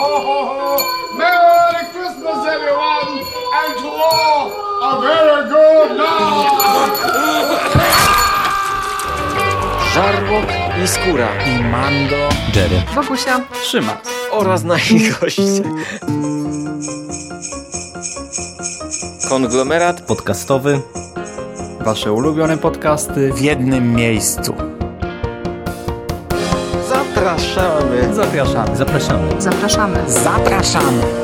ho, ho, ho. Merry Christmas, everyone, and to all a very good night. Żarłok i Skóra i Mando, Jerry, Wokusia, Trzyma. oraz nasi goście. Konglomerat podcastowy. Wasze ulubione podcasty. w jednym miejscu. Zapraszamy. Zapraszamy. Zapraszamy. zapraszamy. Zapraszamy!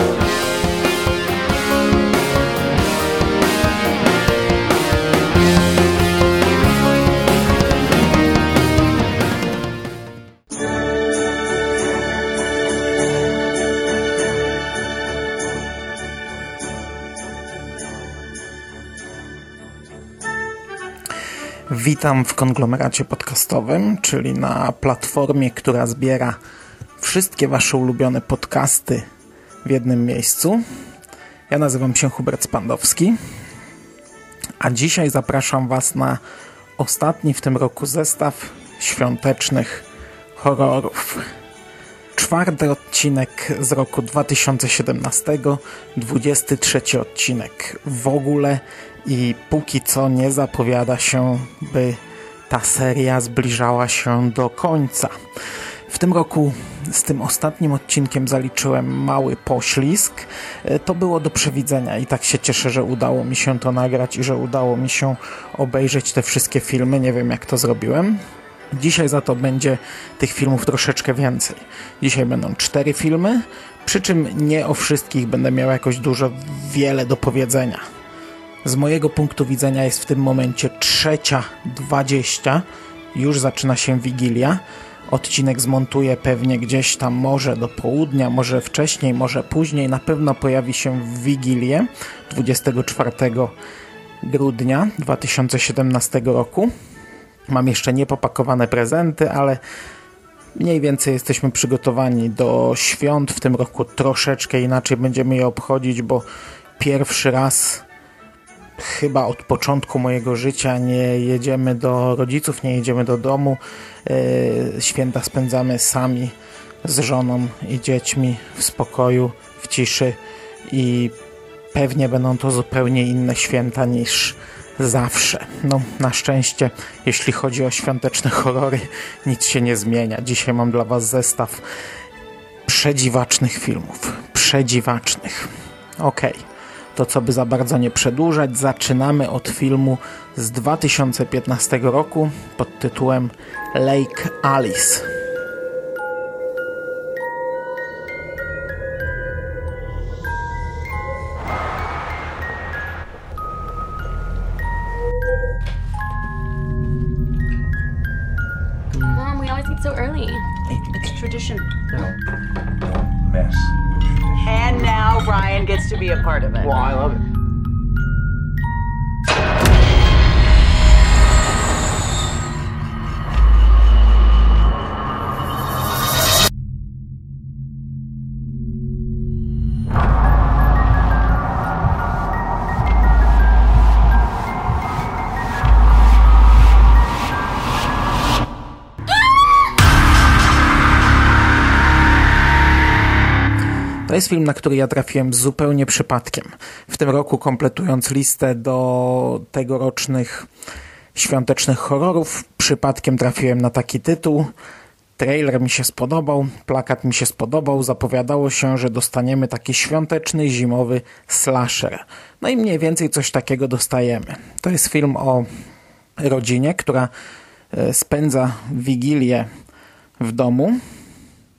Witam w konglomeracie podcastowym, czyli na platformie, która zbiera wszystkie Wasze ulubione podcasty w jednym miejscu. Ja nazywam się Hubert Spandowski, a dzisiaj zapraszam Was na ostatni w tym roku zestaw świątecznych horrorów. Czwarty odcinek z roku 2017, 23 odcinek w ogóle i póki co nie zapowiada się, by ta seria zbliżała się do końca. W tym roku z tym ostatnim odcinkiem zaliczyłem mały poślizg. E, To było do przewidzenia i tak się cieszę, że udało mi się to nagrać i że udało mi się obejrzeć te wszystkie filmy. Nie wiem jak to zrobiłem. Dzisiaj za to będzie tych filmów troszeczkę więcej. Dzisiaj będą cztery filmy, przy czym nie o wszystkich będę miał jakoś dużo, wiele do powiedzenia. Z mojego punktu widzenia jest w tym momencie trzecia dwadzieścia. Już zaczyna się Wigilia. Odcinek zmontuję pewnie gdzieś tam może do południa, może wcześniej, może później. Na pewno pojawi się w Wigilię 24 grudnia 2017 roku. Mam jeszcze niepopakowane prezenty, ale mniej więcej jesteśmy przygotowani do świąt. W tym roku troszeczkę inaczej będziemy je obchodzić, bo pierwszy raz chyba od początku mojego życia nie jedziemy do rodziców, nie jedziemy do domu. Yy, Święta spędzamy sami z żoną i dziećmi w spokoju, w ciszy i pewnie będą to zupełnie inne święta niż zawsze. No, na szczęście, jeśli chodzi o świąteczne horrory, nic się nie zmienia. Dzisiaj mam dla Was zestaw przedziwacznych filmów. Przedziwacznych. Okej. To co by za bardzo nie przedłużać, zaczynamy od filmu z 2015 roku pod tytułem Lake Alice. Mom, we always eat so early. It's tradition. mess. And now Ryan gets to be a part of it. Well, I love it. Jest film, na który ja trafiłem zupełnie przypadkiem. W tym roku kompletując listę do tegorocznych świątecznych horrorów, przypadkiem trafiłem na taki tytuł. Trailer mi się spodobał, plakat mi się spodobał, zapowiadało się, że dostaniemy taki świąteczny, zimowy slasher. No i mniej więcej coś takiego dostajemy. To jest film o rodzinie, która e, spędza Wigilię w domu,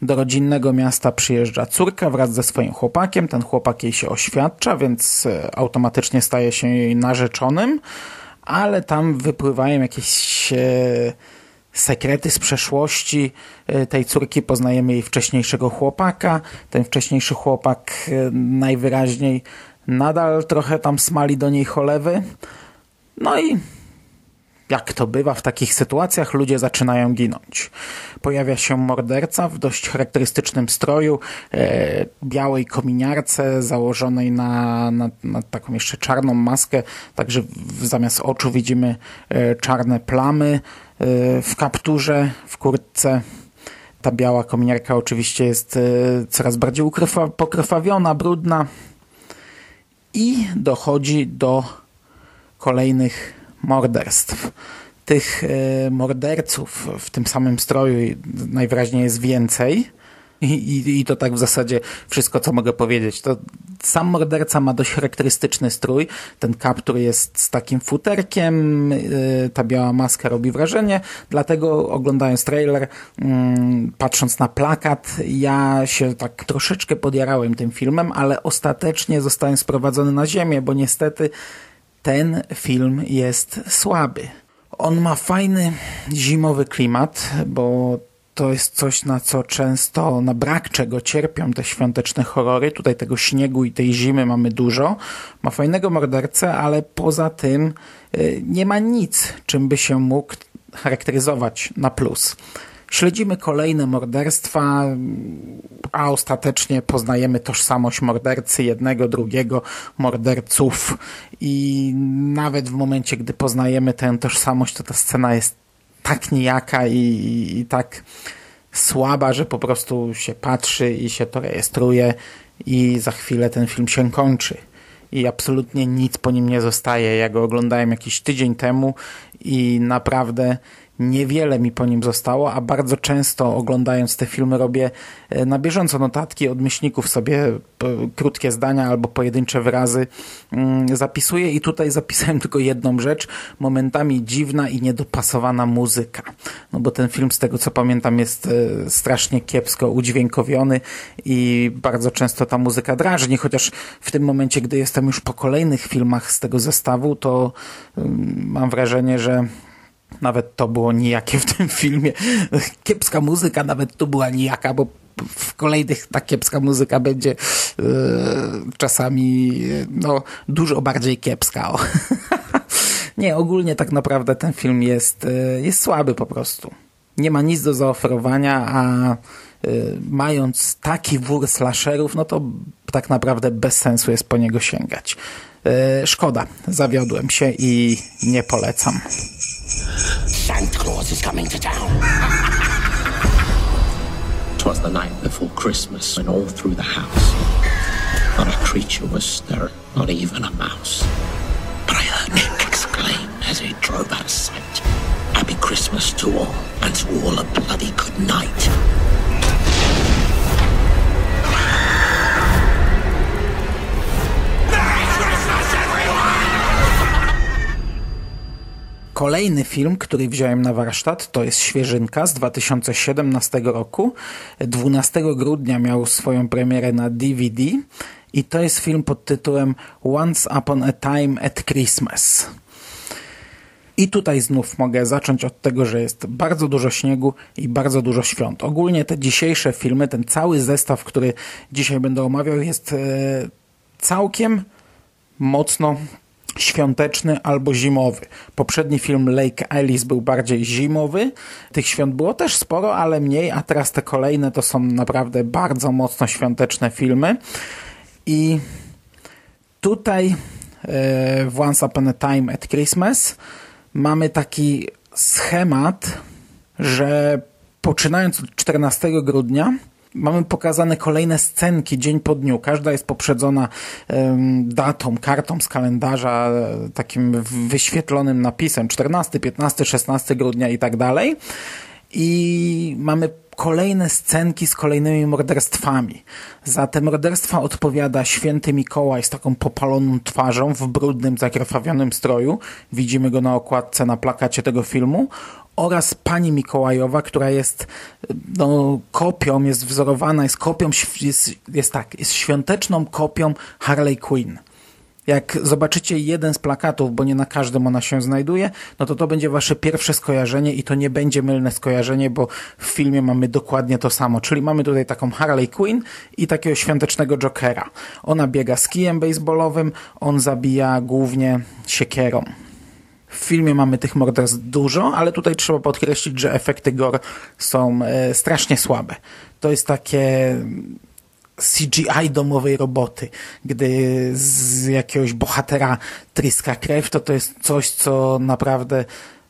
do rodzinnego miasta przyjeżdża córka wraz ze swoim chłopakiem. Ten chłopak jej się oświadcza, więc e, automatycznie staje się jej narzeczonym, ale tam wypływają jakieś e, sekrety z przeszłości e, tej córki. Poznajemy jej wcześniejszego chłopaka. Ten wcześniejszy chłopak najwyraźniej nadal trochę tam smali do niej cholewy. No i jak to bywa w takich sytuacjach, ludzie zaczynają ginąć. Pojawia się morderca w dość charakterystycznym stroju, e, białej kominiarce założonej na, na, na taką jeszcze czarną maskę, także w, zamiast oczu widzimy e, czarne plamy e, w kapturze, w kurtce. Ta biała kominiarka oczywiście jest e, coraz bardziej ukrwa- pokrwawiona, brudna i dochodzi do kolejnych morderstw. Tych e, morderców w tym samym stroju najwyraźniej jest więcej. I, i, I to tak w zasadzie wszystko, co mogę powiedzieć. To sam morderca ma dość charakterystyczny strój. Ten kaptur jest z takim futerkiem, yy, ta biała maska robi wrażenie, dlatego oglądając trailer, yy, patrząc na plakat, ja się tak troszeczkę podjarałem tym filmem, ale ostatecznie zostałem sprowadzony na ziemię, bo niestety ten film jest słaby. On ma fajny zimowy klimat, bo to jest coś, na co często, na brak czego cierpią te świąteczne horrory. Tutaj tego śniegu i tej zimy mamy dużo. Ma fajnego mordercę, ale poza tym y, nie ma nic, czym by się mógł charakteryzować na plus. Śledzimy kolejne morderstwa, a ostatecznie poznajemy tożsamość mordercy, jednego, drugiego, morderców. I nawet w momencie, gdy poznajemy tę tożsamość, to ta scena jest tak nijaka i, i, tak słaba, że po prostu się patrzy i się to rejestruje i za chwilę ten film się kończy. I absolutnie nic po nim nie zostaje. Ja go oglądałem jakiś tydzień temu i naprawdę niewiele mi po nim zostało, a bardzo często oglądając te filmy robię e, na bieżąco notatki od myślników sobie krótkie zdania albo pojedyncze wyrazy mm, zapisuję i tutaj zapisałem tylko jedną rzecz, momentami dziwna i niedopasowana muzyka. No bo ten film z tego co pamiętam jest e, strasznie kiepsko udźwiękowiony i bardzo często ta muzyka drażni, chociaż w tym momencie, gdy jestem już po kolejnych filmach z tego zestawu, to mm, mam wrażenie, że nawet to było nijakie w tym filmie. Kiepska muzyka nawet tu była nijaka, bo w kolejnych ta kiepska muzyka będzie yy, czasami no, dużo bardziej kiepska. O. Nie, ogólnie tak naprawdę ten film jest, yy, jest słaby po prostu. Nie ma nic do zaoferowania, a mając taki wór slasherów, no to tak naprawdę bez sensu jest po niego sięgać. Szkoda, zawiodłem się i nie polecam. Santa Claus is coming to town. Twas the night before Christmas, and all through the house, not a creature was stirring, not even a mouse. But I heard Nick exclaim as he drove out of sight, Happy Christmas to all, and to all a bloody good night. Kolejny film, który wziąłem na warsztat, to jest Świeżynka z 2017 roku. 12 grudnia miał swoją premierę na DVD i to jest film pod tytułem Once Upon a Time at Christmas. I tutaj znów mogę zacząć od tego, że jest bardzo dużo śniegu i bardzo dużo świąt. Ogólnie te dzisiejsze filmy, ten cały zestaw, który dzisiaj będę omawiał, jest e, całkiem mocno świąteczny albo zimowy. Poprzedni film Lake Alice był bardziej zimowy. Tych świąt było też sporo, ale mniej, a teraz te kolejne to są naprawdę bardzo mocno świąteczne filmy. I tutaj e, w Once Upon a Time at Christmas mamy taki schemat, że poczynając od 14 grudnia mamy pokazane kolejne scenki dzień po dniu. Każda jest poprzedzona datą, kartą z kalendarza, takim wyświetlonym napisem 14, 15, 16 grudnia i tak dalej. I mamy kolejne scenki z kolejnymi morderstwami. Za te morderstwa odpowiada święty Mikołaj z taką popaloną twarzą w brudnym, zakrwawionym stroju. Widzimy go na okładce, na plakacie tego filmu oraz pani Mikołajowa, która jest no, kopią, jest wzorowana, jest kopią, jest, jest tak, jest świąteczną kopią Harley Quinn. Jak zobaczycie jeden z plakatów, bo nie na każdym ona się znajduje, no to to będzie wasze pierwsze skojarzenie i to nie będzie mylne skojarzenie, bo w filmie mamy dokładnie to samo. Czyli mamy tutaj taką Harley Quinn i takiego świątecznego Jokera. Ona biega z kijem baseballowym, on zabija głównie siekierą. W filmie mamy tych morderstw dużo, ale tutaj trzeba podkreślić, że efekty gore są e, strasznie słabe. To jest takie CGI domowej roboty. Gdy z jakiegoś bohatera tryska krew, to to jest coś, co naprawdę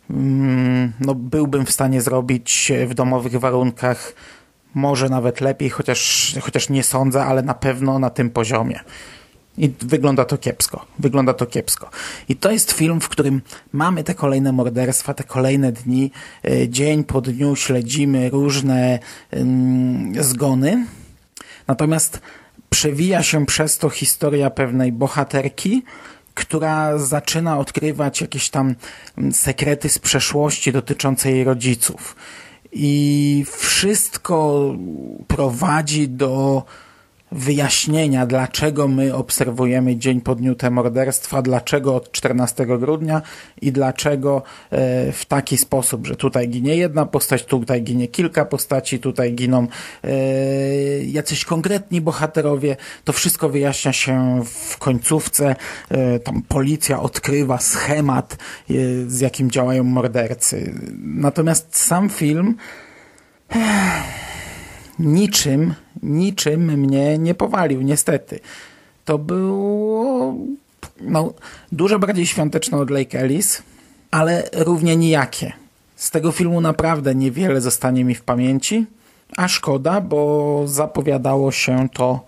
mm, no, byłbym w stanie zrobić w domowych warunkach może nawet lepiej, chociaż, chociaż nie sądzę, ale na pewno na tym poziomie. I wygląda to kiepsko. Wygląda to kiepsko. I to jest film, w którym mamy te kolejne morderstwa, te kolejne dni. E, Dzień po dniu śledzimy różne ym, zgony. Natomiast przewija się przez to historia pewnej bohaterki, która zaczyna odkrywać jakieś tam mm, sekrety z przeszłości dotyczące jej rodziców. I wszystko prowadzi do wyjaśnienia, dlaczego my obserwujemy dzień po dniu te morderstwa, dlaczego od 14 grudnia i dlaczego e, w taki sposób, że tutaj ginie jedna postać, tutaj ginie kilka postaci, tutaj giną e, jacyś konkretni bohaterowie. To wszystko wyjaśnia się w końcówce. E, tam policja odkrywa schemat, z jakim działają mordercy. Natomiast sam film niczym, niczym mnie nie powalił, niestety. To było no, dużo bardziej świąteczne od Lake Ellis, ale równie nijakie. Z tego filmu naprawdę niewiele zostanie mi w pamięci, a szkoda, bo zapowiadało się to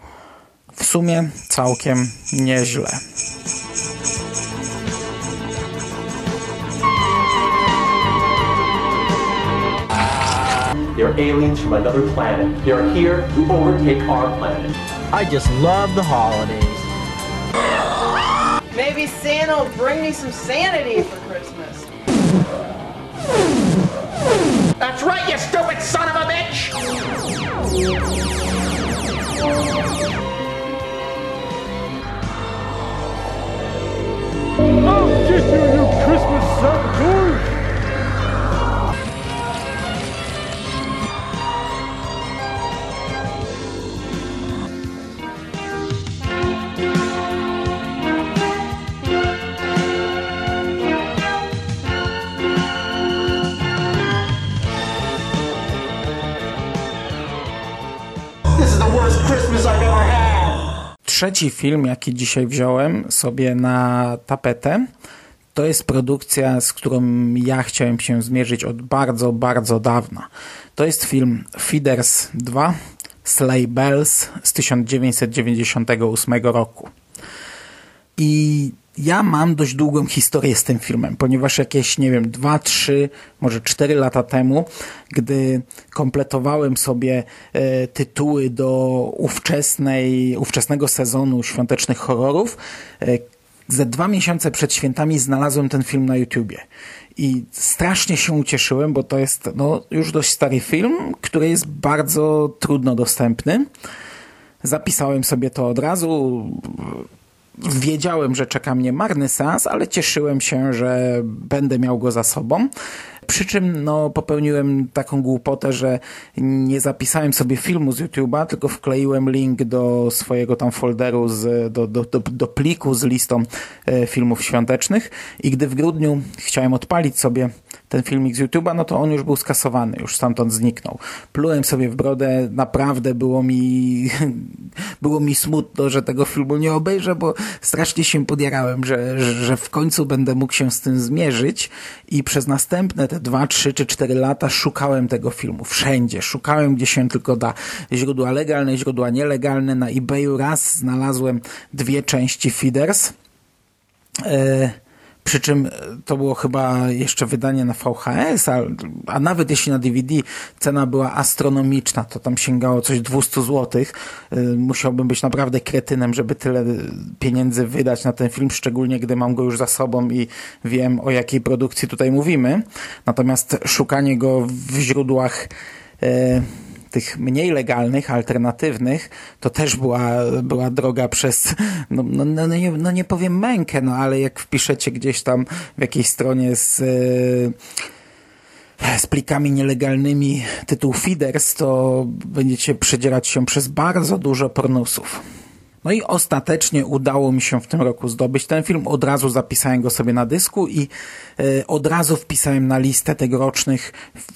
w sumie całkiem nieźle. They're aliens from another planet. They're here to overtake our planet. I just love the holidays. Maybe Santa will bring me some sanity for Christmas. That's right, you stupid son of a bitch! Trzeci film, jaki dzisiaj wziąłem sobie na tapetę, to jest produkcja, z którą ja chciałem się zmierzyć od bardzo, bardzo dawna. To jest film Feeders 2 Sleigh Bells z 1998 roku. I ja mam dość długą historię z tym filmem, ponieważ jakieś, nie wiem, dwa, trzy, może cztery lata temu, gdy kompletowałem sobie e, tytuły do ówczesnej, ówczesnego sezonu świątecznych horrorów, e, ze dwa miesiące przed świętami znalazłem ten film na YouTubie. I strasznie się ucieszyłem, bo to jest no, już dość stary film, który jest bardzo trudno dostępny. Zapisałem sobie to od razu. Wiedziałem, że czeka mnie marny seans, ale cieszyłem się, że będę miał go za sobą. Przy czym no, popełniłem taką głupotę, że nie zapisałem sobie filmu z YouTube'a, tylko wkleiłem link do swojego tam folderu, z, do, do, do, do pliku z listą e, filmów świątecznych i gdy w grudniu chciałem odpalić sobie ten filmik z YouTube'a, no to on już był skasowany, już stamtąd zniknął. Plułem sobie w brodę, naprawdę było mi było mi smutno, że tego filmu nie obejrzę, bo strasznie się podjarałem, że, że w końcu będę mógł się z tym zmierzyć i przez następne te dwa, trzy czy cztery lata szukałem tego filmu wszędzie, szukałem gdzie się tylko da. Źródła legalne, źródła nielegalne. Na eBayu raz znalazłem dwie części Feeders. E przy czym to było chyba jeszcze wydanie na VHS, a, a, nawet jeśli na DVD cena była astronomiczna, to tam sięgało coś 200 zł. Musiałbym być naprawdę kretynem, żeby tyle pieniędzy wydać na ten film, szczególnie gdy mam go już za sobą i wiem o jakiej produkcji tutaj mówimy. Natomiast szukanie go w źródłach e, tych mniej legalnych, alternatywnych, to też była, była droga przez, no, no, no, nie, no nie powiem mękę, no ale jak wpiszecie gdzieś tam w jakiejś stronie z z plikami nielegalnymi tytuł Feeders, to będziecie przedzierać się przez bardzo dużo pornusów. No i ostatecznie udało mi się w tym roku zdobyć ten film. Od razu zapisałem go sobie na dysku i e, od razu wpisałem na listę tegorocznych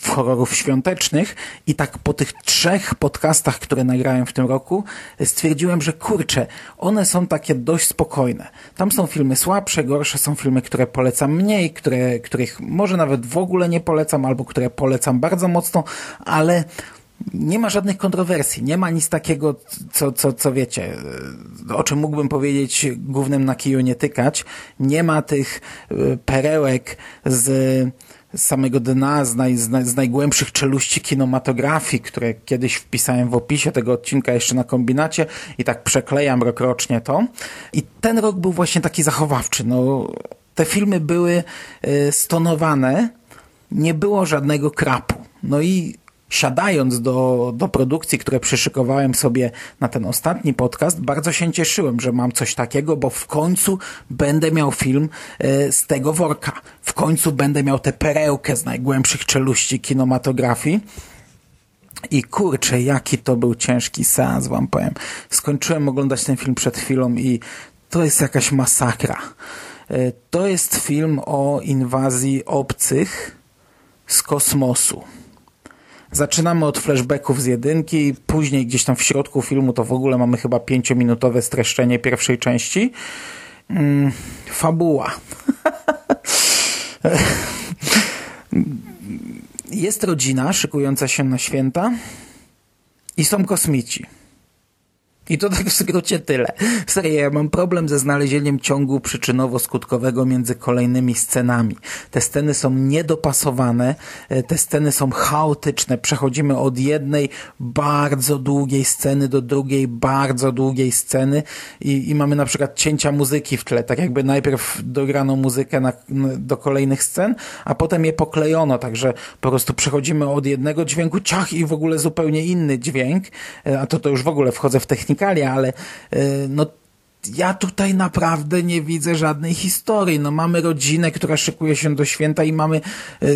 horrorów świątecznych i tak po tych trzech podcastach, które nagrałem w tym roku, stwierdziłem, że kurczę, one są takie dość spokojne. Tam są filmy słabsze, gorsze, są filmy, które polecam mniej, które, których może nawet w ogóle nie polecam, albo które polecam bardzo mocno, ale nie ma żadnych kontrowersji, nie ma nic takiego, co, co, co wiecie, o czym mógłbym powiedzieć głównym na kiju nie tykać. Nie ma tych y, perełek z samego dna, z, naj, z, najgłębszych czeluści kinematografii, które kiedyś wpisałem w opisie tego odcinka jeszcze na kombinacie i tak przeklejam rokrocznie to. I ten rok był właśnie taki zachowawczy. No, te filmy były y, stonowane, nie było żadnego krapu. No i siadając do, do produkcji, które przyszykowałem sobie na ten ostatni podcast, bardzo się cieszyłem, że mam coś takiego, bo w końcu będę miał film e, z tego worka. W końcu będę miał tę perełkę z najgłębszych czeluści kinematografii. I kurczę, jaki to był ciężki seans, wam powiem. Skończyłem oglądać ten film przed chwilą i to jest jakaś masakra. E, to jest film o inwazji obcych z kosmosu. Zaczynamy od flashbacków z jedynki, później gdzieś tam w środku filmu to w ogóle mamy chyba pięciominutowe streszczenie pierwszej części. Mm, fabuła. Jest rodzina szykująca się na święta i są kosmici. I to tak w skrócie tyle. Serio, ja mam problem ze znalezieniem ciągu przyczynowo-skutkowego między kolejnymi scenami. Te sceny są niedopasowane, e, te sceny są chaotyczne. Przechodzimy od jednej bardzo długiej sceny do drugiej bardzo długiej sceny i, i mamy na przykład cięcia muzyki w tle. Tak jakby najpierw dograno muzykę na, do kolejnych scen, a potem je poklejono, także po prostu przechodzimy od jednego dźwięku, ciach i w ogóle zupełnie inny dźwięk, e, a to to już w ogóle wchodzę w technikę ale e, no ja tutaj naprawdę nie widzę żadnej historii. No mamy rodzinę, która szykuje się do święta i mamy e,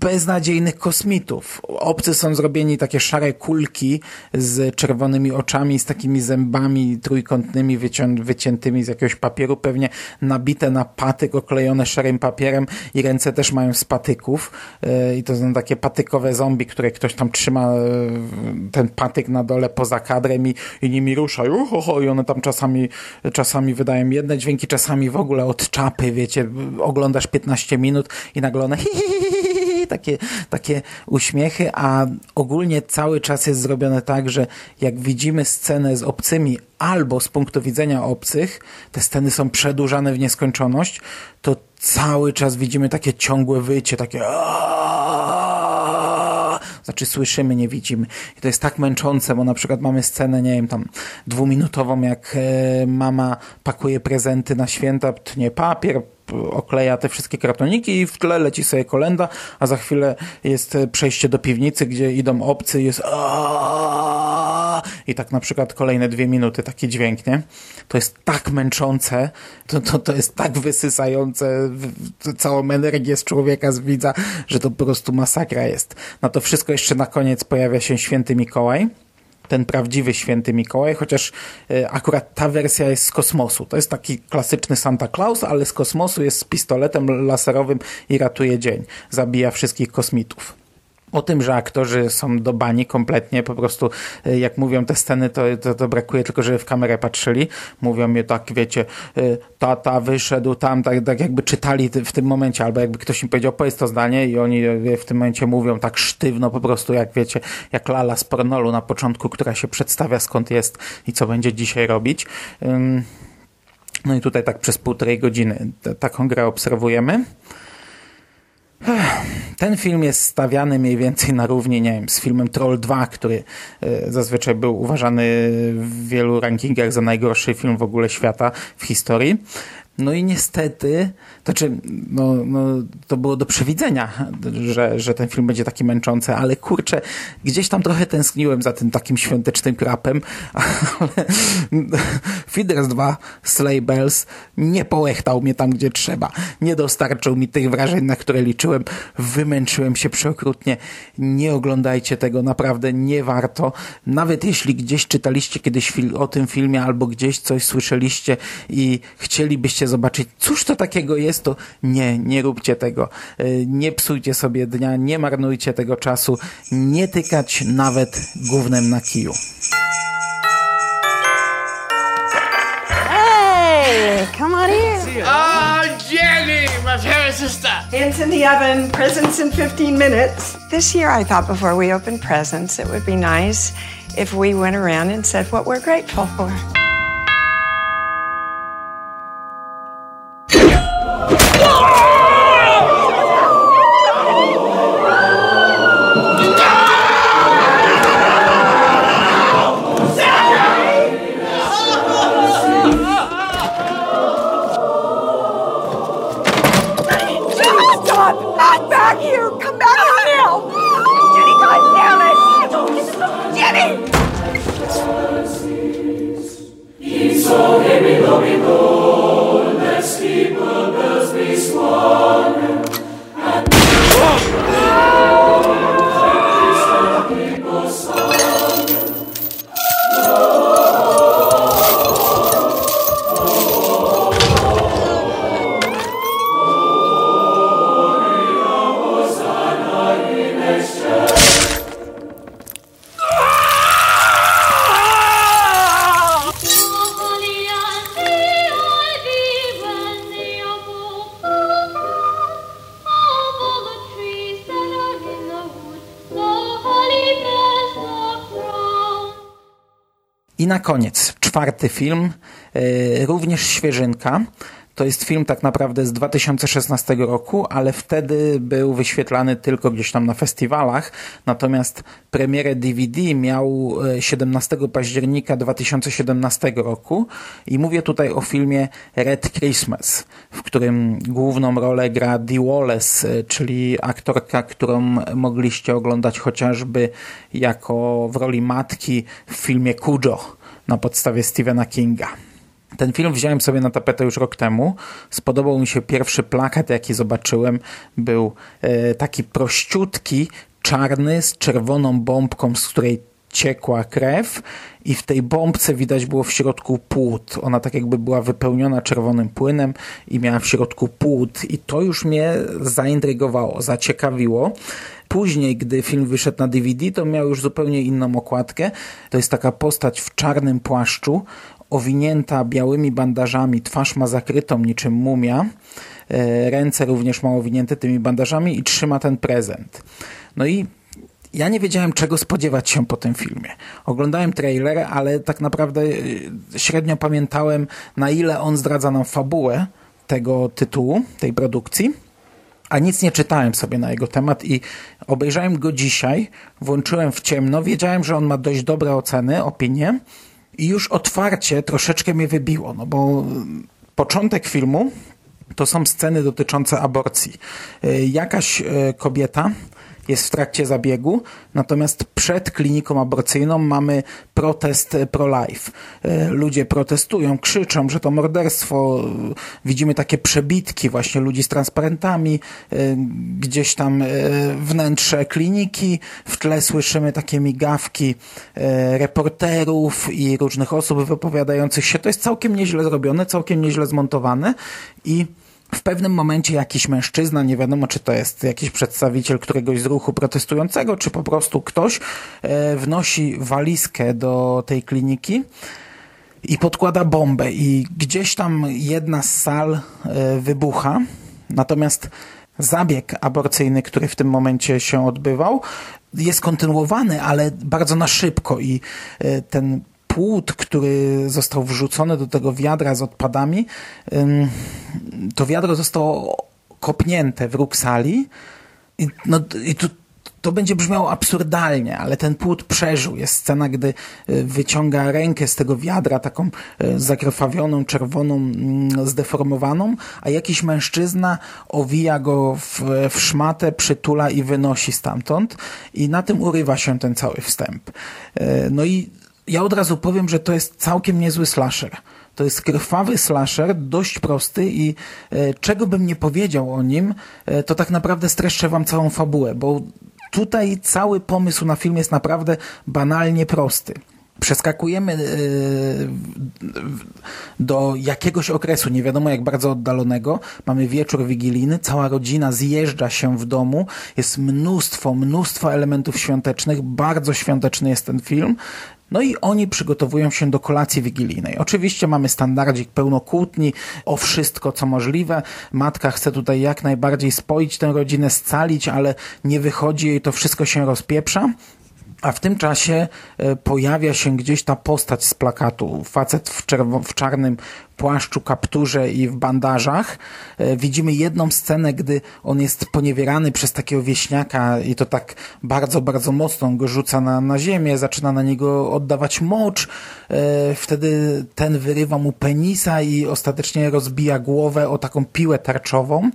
beznadziejnych kosmitów. Obcy są zrobieni takie szare kulki z czerwonymi oczami, z takimi zębami trójkątnymi wycią wyciętymi z jakiegoś papieru, pewnie nabite na patyk, oklejone szarym papierem i ręce też mają z patyków yy, i to są takie patykowe zombie, które ktoś tam trzyma yy, ten patyk na dole poza kadrem i, i nimi rusza uhoho, i one tam czasami, czasami wydają jedne dźwięki, czasami w ogóle od czapy, wiecie, oglądasz 15 minut i nagle one hi, hi, hi, takie, takie uśmiechy, a ogólnie cały czas jest zrobione tak, że jak widzimy scenę z obcymi albo z punktu widzenia obcych, te sceny są przedłużane w nieskończoność, to cały czas widzimy takie ciągłe wycie, takie znaczy słyszymy, nie widzimy. I to jest tak męczące, bo na przykład mamy scenę, nie wiem, tam dwuminutową, jak e, mama pakuje prezenty na święta, tnie papier, okleja te wszystkie kartoniki i w tle leci sobie kolenda, a za chwilę jest przejście do piwnicy, gdzie idą obcy jest i tak na przykład kolejne dwie minuty taki dźwięk, nie? To jest tak męczące, to, to, to jest tak wysysające całą energię z człowieka, z widza, że to po prostu masakra jest. Na to wszystko jeszcze na koniec pojawia się święty Mikołaj, ten prawdziwy święty Mikołaj, chociaż e, akurat ta wersja jest z kosmosu. To jest taki klasyczny Santa Claus, ale z kosmosu jest z pistoletem laserowym i ratuje dzień. Zabija wszystkich kosmitów o tym, że aktorzy są do bani kompletnie, po prostu e, jak mówią te sceny, to, to, to brakuje tylko, żeby w kamerę patrzyli. Mówią mi tak, wiecie, e, tata wyszedł tam, tak, tak jakby czytali w tym momencie, albo jakby ktoś im powiedział, powiedz to zdanie i oni e, w tym momencie mówią tak sztywno po prostu, jak wiecie, jak Lala z pornolu na początku, która się przedstawia skąd jest i co będzie dzisiaj robić. No i tutaj tak przez półtorej godziny taką grę obserwujemy. Ten film jest stawiany mniej więcej na równi, nie wiem, z filmem Troll 2, który e, zazwyczaj był uważany w wielu rankingach za najgorszy film w ogóle świata w historii. No i niestety, to czy, no, no, to było do przewidzenia, że, że ten film będzie taki męczący, ale kurczę, gdzieś tam trochę tęskniłem za tym takim świątecznym krapem, ale Feeders 2 Sleigh Bells nie połechtał mnie tam, gdzie trzeba. Nie dostarczył mi tych wrażeń, na które liczyłem. Wymęczyłem się przeokrutnie. Nie oglądajcie tego, naprawdę nie warto. Nawet jeśli gdzieś czytaliście kiedyś o tym filmie albo gdzieś coś słyszeliście i chcielibyście zobaczyć, cóż to takiego jest, to nie, nie róbcie tego. E, nie psujcie sobie dnia, nie marnujcie tego czasu, nie tykać nawet głównym na kiju. Hey, come on in. Ah, Jenny, my favorite sister. Hands in the oven, presents in 15 minutes. This year, I thought before we opened presents, it would be nice if we went around and said what we're grateful for. I na koniec, czwarty film, yy, również świeżynka. To jest film tak naprawdę z 2016 roku, ale wtedy był wyświetlany tylko gdzieś tam na festiwalach. Natomiast premierę DVD miał e, 17 października 2017 roku. I mówię tutaj o filmie Red Christmas, w którym główną rolę gra Dee Wallace, e, czyli aktorka, którą mogliście oglądać chociażby jako w roli matki w filmie Cujo na podstawie Stephena Kinga. Ten film wziąłem sobie na tapetę już rok temu. Spodobał mi się pierwszy plakat, jaki zobaczyłem. Był e, taki prościutki, czarny, z czerwoną bombką, z której ciekła krew i w tej bombce widać było w środku płód. Ona tak jakby była wypełniona czerwonym płynem i miała w środku płód i to już mnie zaintrygowało, zaciekawiło. Później, gdy film wyszedł na DVD, to miał już zupełnie inną okładkę. To jest taka postać w czarnym płaszczu, owinięta białymi bandażami, twarz ma zakrytą niczym mumia, e, ręce również ma owinięte tymi bandażami i trzyma ten prezent. No i ja nie wiedziałem, czego spodziewać się po tym filmie. Oglądałem trailer, ale tak naprawdę e, średnio pamiętałem, na ile on zdradza nam fabułę tego tytułu, tej produkcji a nic nie czytałem sobie na jego temat i obejrzałem go dzisiaj, włączyłem w ciemno, wiedziałem, że on ma dość dobre oceny, opinie i już otwarcie troszeczkę mnie wybiło, no bo początek filmu to są sceny dotyczące aborcji. Jakaś kobieta jest w trakcie zabiegu, natomiast przed kliniką aborcyjną mamy protest pro-life. Ludzie protestują, krzyczą, że to morderstwo. Widzimy takie przebitki właśnie ludzi z transparentami, gdzieś tam wnętrze kliniki, w tle słyszymy takie migawki reporterów i różnych osób wypowiadających się. To jest całkiem nieźle zrobione, całkiem nieźle zmontowane i w pewnym momencie jakiś mężczyzna, nie wiadomo czy to jest jakiś przedstawiciel któregoś z ruchu protestującego, czy po prostu ktoś, wnosi walizkę do tej kliniki i podkłada bombę. I gdzieś tam jedna z sal wybucha, natomiast zabieg aborcyjny, który w tym momencie się odbywał, jest kontynuowany, ale bardzo na szybko. I ten płód, który został wrzucony do tego wiadra z odpadami, to wiadro zostało kopnięte w róg sali i, no, i to, to będzie brzmiało absurdalnie, ale ten płód przeżył. Jest scena, gdy wyciąga rękę z tego wiadra, taką zakrwawioną, czerwoną, zdeformowaną, a jakiś mężczyzna owija go w, w szmatę, przytula i wynosi stamtąd i na tym urywa się ten cały wstęp. No i ja od razu powiem, że to jest całkiem niezły slasher. To jest krwawy slasher, dość prosty i e, czego bym nie powiedział o nim, e, to tak naprawdę streszczę wam całą fabułę, bo tutaj cały pomysł na film jest naprawdę banalnie prosty. Przeskakujemy e, do jakiegoś okresu, nie wiadomo jak bardzo oddalonego. Mamy wieczór wigilijny, cała rodzina zjeżdża się w domu. Jest mnóstwo, mnóstwo elementów świątecznych. Bardzo świąteczny jest ten film. No i oni przygotowują się do kolacji wigilijnej. Oczywiście mamy standardzik pełno kłótni o wszystko, co możliwe. Matka chce tutaj jak najbardziej spoić tę rodzinę, scalić, ale nie wychodzi jej, to wszystko się rozpieprza. A w tym czasie e, pojawia się gdzieś ta postać z plakatu. Facet w, w czarnym płaszczu, kapturze i w bandażach. E, widzimy jedną scenę, gdy on jest poniewierany przez takiego wieśniaka i to tak bardzo, bardzo mocno on go rzuca na, na ziemię, zaczyna na niego oddawać mocz. E, wtedy ten wyrywa mu penisa i ostatecznie rozbija głowę o taką piłę tarczową.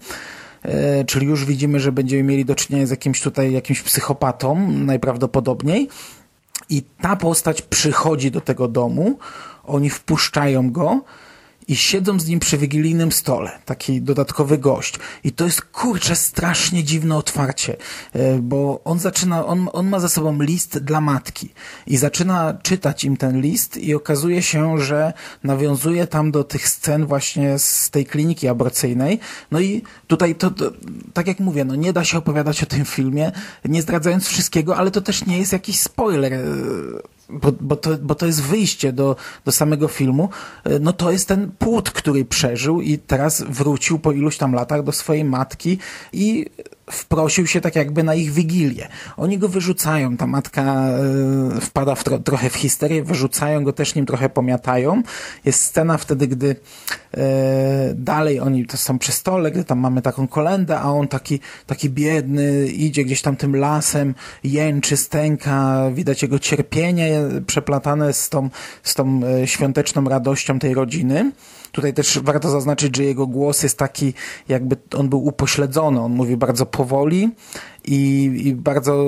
E, czyli już widzimy, że będziemy mieli do czynienia z jakimś tutaj jakimś psychopatą najprawdopodobniej. I ta postać przychodzi do tego domu, oni wpuszczają go i siedzą z nim przy wigilijnym stole, taki dodatkowy gość. I to jest kurczę strasznie dziwne otwarcie, e, bo on zaczyna, on, on ma za sobą list dla matki i zaczyna czytać im ten list i okazuje się, że nawiązuje tam do tych scen właśnie z tej kliniki aborcyjnej. No i tutaj to, to tak jak mówię, no nie da się opowiadać o tym filmie, nie zdradzając wszystkiego, ale to też nie jest jakiś spoiler e, bo, bo, to, bo to jest wyjście do, do samego filmu, e, no to jest ten płód, który przeżył i teraz wrócił po iluś tam latach do swojej matki i wprosił się tak jakby na ich wigilię. Oni go wyrzucają, ta matka y, wpada w tro, trochę w histerię, wyrzucają go, też nim trochę pomiatają. Jest scena wtedy, gdy y, dalej oni to są przy stole, gdy tam mamy taką kolendę, a on taki, taki biedny idzie gdzieś tam tym lasem, jęczy, stęka, widać jego cierpienie przeplatane z tą, z tą y, świąteczną radością tej rodziny. Tutaj też warto zaznaczyć, że jego głos jest taki, jakby on był upośledzony. On mówi bardzo powoli i, i bardzo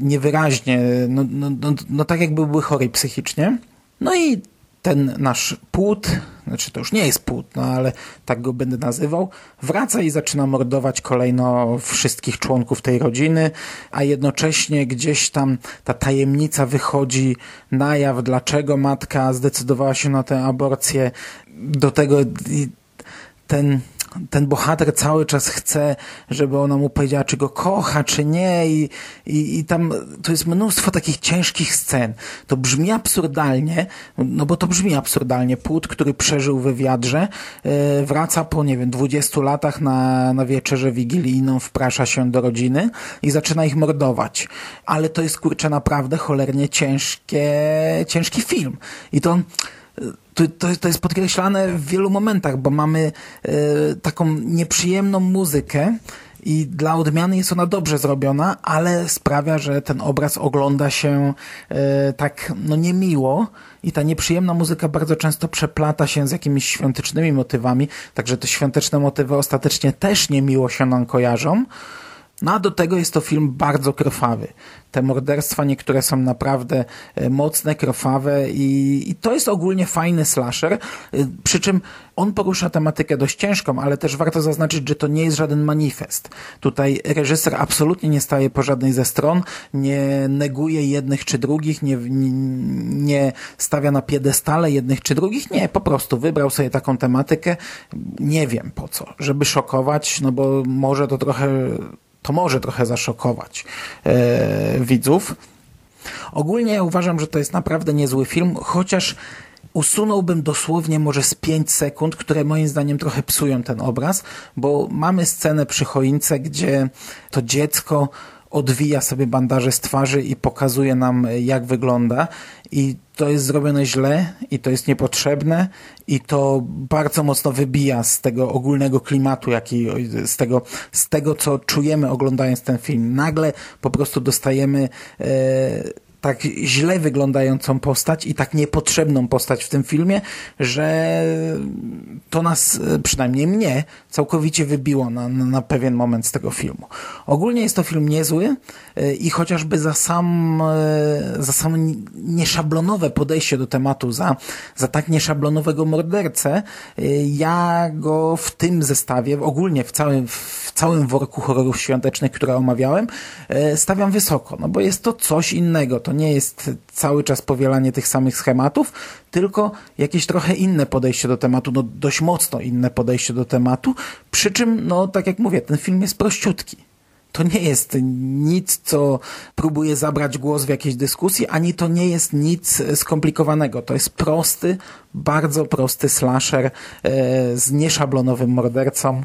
niewyraźnie, no, no, no, no tak jakby był chory psychicznie. No i ten nasz płód, znaczy to już nie jest płód, no ale tak go będę nazywał, wraca i zaczyna mordować kolejno wszystkich członków tej rodziny, a jednocześnie gdzieś tam ta tajemnica wychodzi na jaw, dlaczego matka zdecydowała się na tę aborcję. Do tego ten ten bohater cały czas chce, żeby ona mu powiedziała, czy go kocha, czy nie i, i, i tam to jest mnóstwo takich ciężkich scen. To brzmi absurdalnie, no bo to brzmi absurdalnie. Płód, który przeżył wywiadrze, yy, wraca po, nie wiem, 20 latach na, na wieczerzę wigilijną, wprasza się do rodziny i zaczyna ich mordować. Ale to jest, kurczę, naprawdę cholernie ciężkie, ciężki film. I to to, to, to jest podkreślane w wielu momentach, bo mamy e, taką nieprzyjemną muzykę i dla odmiany jest ona dobrze zrobiona, ale sprawia, że ten obraz ogląda się e, tak no niemiło i ta nieprzyjemna muzyka bardzo często przeplata się z jakimiś świątecznymi motywami, także te świąteczne motywy ostatecznie też niemiło się nam kojarzą. No a do tego jest to film bardzo krwawy. Te morderstwa niektóre są naprawdę e, mocne, krwawe i, i to jest ogólnie fajny slasher, e, przy czym on porusza tematykę dość ciężką, ale też warto zaznaczyć, że to nie jest żaden manifest. Tutaj reżyser absolutnie nie staje po żadnej ze stron, nie neguje jednych czy drugich, nie, nie, nie stawia na piedestale jednych czy drugich, nie, po prostu wybrał sobie taką tematykę, nie wiem po co, żeby szokować, no bo może to trochę to może trochę zaszokować e, widzów. Ogólnie ja uważam, że to jest naprawdę niezły film, chociaż usunąłbym dosłownie może z 5 sekund, które moim zdaniem trochę psują ten obraz, bo mamy scenę przy choince, gdzie to dziecko odwija sobie bandaże z twarzy i pokazuje nam, jak wygląda. I to jest zrobione źle i to jest niepotrzebne i to bardzo mocno wybija z tego ogólnego klimatu, jaki, z tego, z tego co czujemy oglądając ten film. Nagle po prostu dostajemy e, tak źle wyglądającą postać i tak niepotrzebną postać w tym filmie, że to nas, e, przynajmniej mnie, całkowicie wybiło na, na pewien moment z tego filmu. Ogólnie jest to film niezły e, i chociażby za sam, e, za sam nieszablonowe podejście do tematu, za, za tak nieszablonowego mordercę, ja go w tym zestawie, ogólnie w całym, w w całym worku horrorów świątecznych, które omawiałem, e, stawiam wysoko, no bo jest to coś innego. To nie jest cały czas powielanie tych samych schematów, tylko jakieś trochę inne podejście do tematu, no dość mocno inne podejście do tematu, przy czym, no tak jak mówię, ten film jest prościutki. To nie jest nic, co próbuje zabrać głos w jakiejś dyskusji, ani to nie jest nic skomplikowanego. To jest prosty, bardzo prosty slasher e, z nieszablonowym mordercą,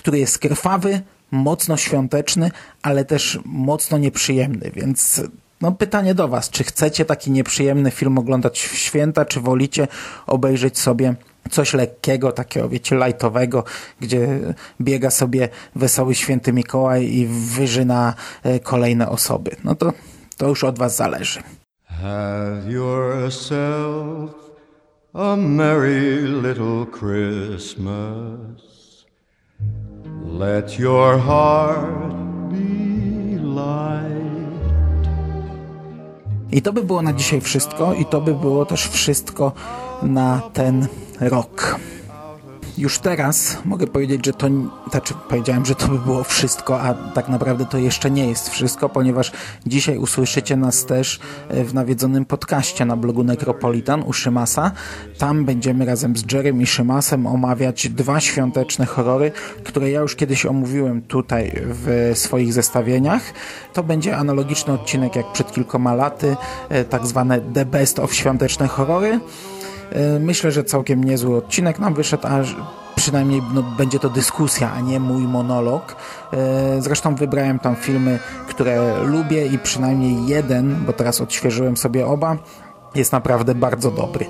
który jest krwawy, mocno świąteczny, ale też mocno nieprzyjemny, więc no pytanie do Was, czy chcecie taki nieprzyjemny film oglądać w święta, czy wolicie obejrzeć sobie coś lekkiego, takiego, wiecie, lightowego, gdzie biega sobie wesoły święty Mikołaj i wyżyna e, kolejne osoby. No to, to już od was zależy. Have yourself a merry little Christmas. Let your heart be light. I to by było na dzisiaj wszystko i to by było też wszystko na ten rok. Już teraz mogę powiedzieć, że to, znaczy powiedziałem, że to by było wszystko, a tak naprawdę to jeszcze nie jest wszystko, ponieważ dzisiaj usłyszycie nas też e, w nawiedzonym podcaście na blogu Necropolitan u Szymasa. Tam będziemy razem z Jerem i Szymasem omawiać dwa świąteczne horrory, które ja już kiedyś omówiłem tutaj w swoich zestawieniach. To będzie analogiczny odcinek jak przed kilkoma laty, e, tak zwane The Best of świąteczne horrory. E, myślę, że całkiem niezły odcinek nam wyszedł, a przynajmniej no, będzie to dyskusja, a nie mój monolog. E, zresztą wybrałem tam filmy, które lubię i przynajmniej jeden, bo teraz odświeżyłem sobie oba, jest naprawdę bardzo dobry.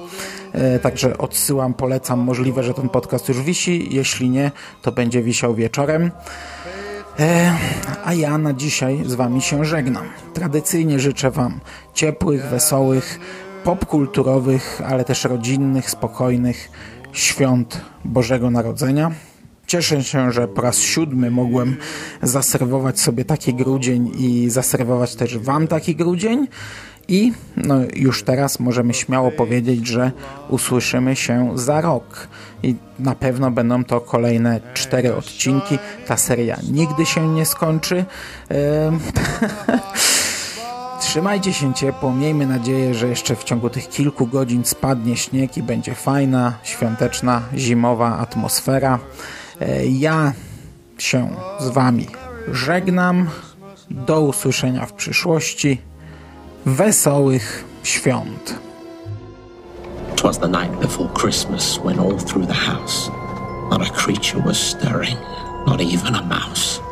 E, także odsyłam, polecam. Możliwe, że ten podcast już wisi. Jeśli nie, to będzie wisiał wieczorem. A ja na dzisiaj z Wami się żegnam. Tradycyjnie życzę Wam ciepłych, wesołych, popkulturowych, ale też rodzinnych, spokojnych świąt Bożego Narodzenia. Cieszę się, że po raz siódmy mogłem zaserwować sobie taki grudzień i zaserwować też Wam taki grudzień. I no, już teraz możemy śmiało powiedzieć, że usłyszymy się za rok. I na pewno będą to kolejne cztery odcinki. Ta seria nigdy się nie skończy. Trzymajcie się ciepło, miejmy nadzieję, że jeszcze w ciągu tych kilku godzin spadnie śnieg i będzie fajna, świąteczna, zimowa atmosfera. E, ja się z Wami żegnam. Do usłyszenia w przyszłości. Wesołych świąt. Twas the night before Christmas when all through the house not a creature was stirring, not even a mouse.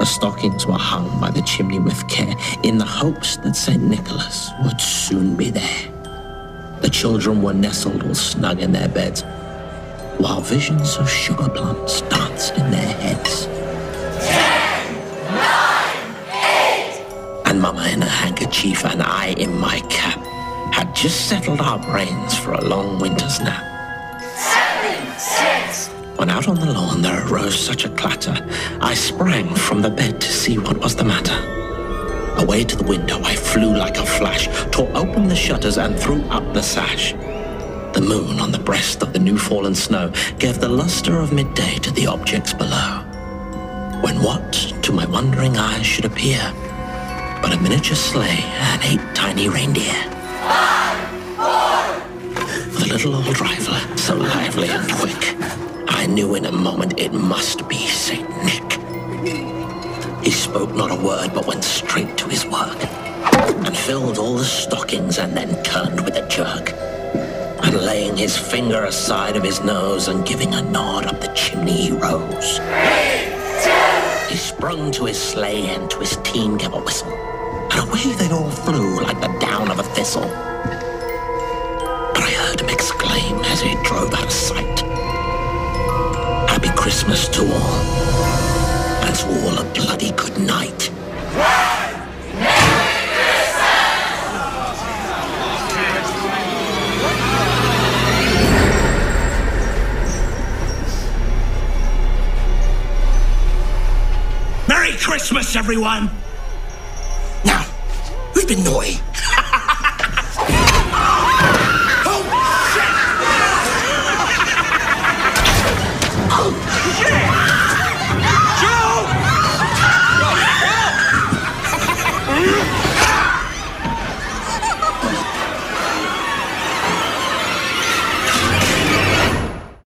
The stockings were hung by the chimney with care in the hopes that St. Nicholas would soon be there. The children were nestled all snug in their beds, while visions of sugar plums danced in their heads. Ten, nine, eight. And Mama in a handkerchief and I in my cap had just settled our brains for a long winter's nap. When out on the lawn there arose such a clatter, I sprang from the bed to see what was the matter. Away to the window I flew like a flash, tore open the shutters and threw up the sash. The moon on the breast of the new fallen snow gave the luster of midday to the objects below. When what, to my wondering eyes, should appear but a miniature sleigh and eight tiny reindeer. Five, four. A little old driver, so lively and quick, I knew in a moment it must be St. Nick. He spoke not a word, but went straight to his work, and filled all the stockings, and then turned with a jerk. And laying his finger aside of his nose, and giving a nod up the chimney, he rose. He sprung to his sleigh, and to his team gave a whistle, and away they all flew like the down of a thistle. But I heard him exclaim as he drove out of sight. Happy Christmas to all, and to all a bloody good night. Merry Christmas, everyone! Now, we've been naughty?